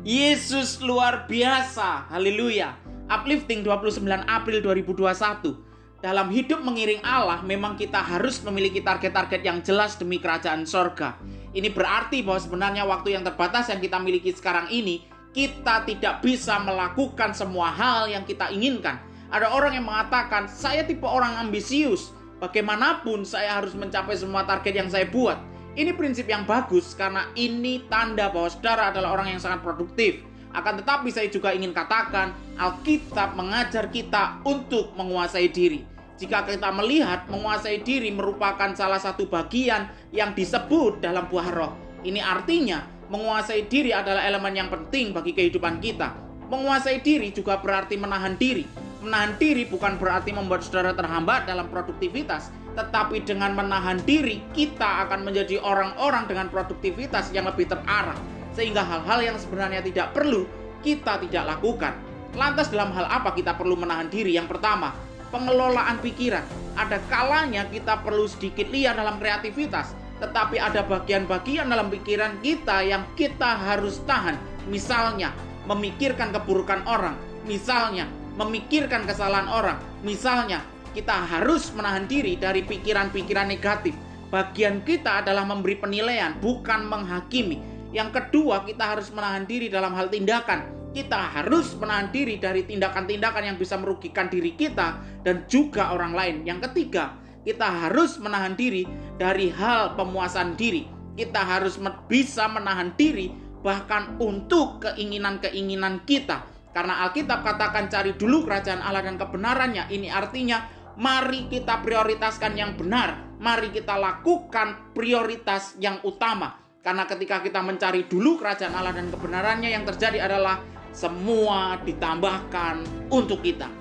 Yesus luar biasa. Haleluya. Uplifting 29 April 2021. Dalam hidup mengiring Allah, memang kita harus memiliki target-target yang jelas demi kerajaan sorga. Ini berarti bahwa sebenarnya waktu yang terbatas yang kita miliki sekarang ini, kita tidak bisa melakukan semua hal yang kita inginkan. Ada orang yang mengatakan, saya tipe orang ambisius. Bagaimanapun saya harus mencapai semua target yang saya buat. Ini prinsip yang bagus karena ini tanda bahwa saudara adalah orang yang sangat produktif. Akan tetapi saya juga ingin katakan, Alkitab mengajar kita untuk menguasai diri. Jika kita melihat menguasai diri merupakan salah satu bagian yang disebut dalam buah roh. Ini artinya menguasai diri adalah elemen yang penting bagi kehidupan kita. Menguasai diri juga berarti menahan diri. Menahan diri bukan berarti membuat saudara terhambat dalam produktivitas, tetapi dengan menahan diri kita akan menjadi orang-orang dengan produktivitas yang lebih terarah sehingga hal-hal yang sebenarnya tidak perlu kita tidak lakukan. Lantas dalam hal apa kita perlu menahan diri? Yang pertama, pengelolaan pikiran. Ada kalanya kita perlu sedikit liar dalam kreativitas, tetapi ada bagian-bagian dalam pikiran kita yang kita harus tahan. Misalnya, memikirkan keburukan orang, misalnya, memikirkan kesalahan orang, misalnya, kita harus menahan diri dari pikiran-pikiran negatif. Bagian kita adalah memberi penilaian, bukan menghakimi. Yang kedua, kita harus menahan diri dalam hal tindakan kita harus menahan diri dari tindakan-tindakan yang bisa merugikan diri kita dan juga orang lain. Yang ketiga, kita harus menahan diri dari hal pemuasan diri. Kita harus bisa menahan diri bahkan untuk keinginan-keinginan kita. Karena Alkitab katakan cari dulu kerajaan Allah dan kebenarannya. Ini artinya mari kita prioritaskan yang benar. Mari kita lakukan prioritas yang utama. Karena ketika kita mencari dulu kerajaan Allah dan kebenarannya yang terjadi adalah semua ditambahkan untuk kita.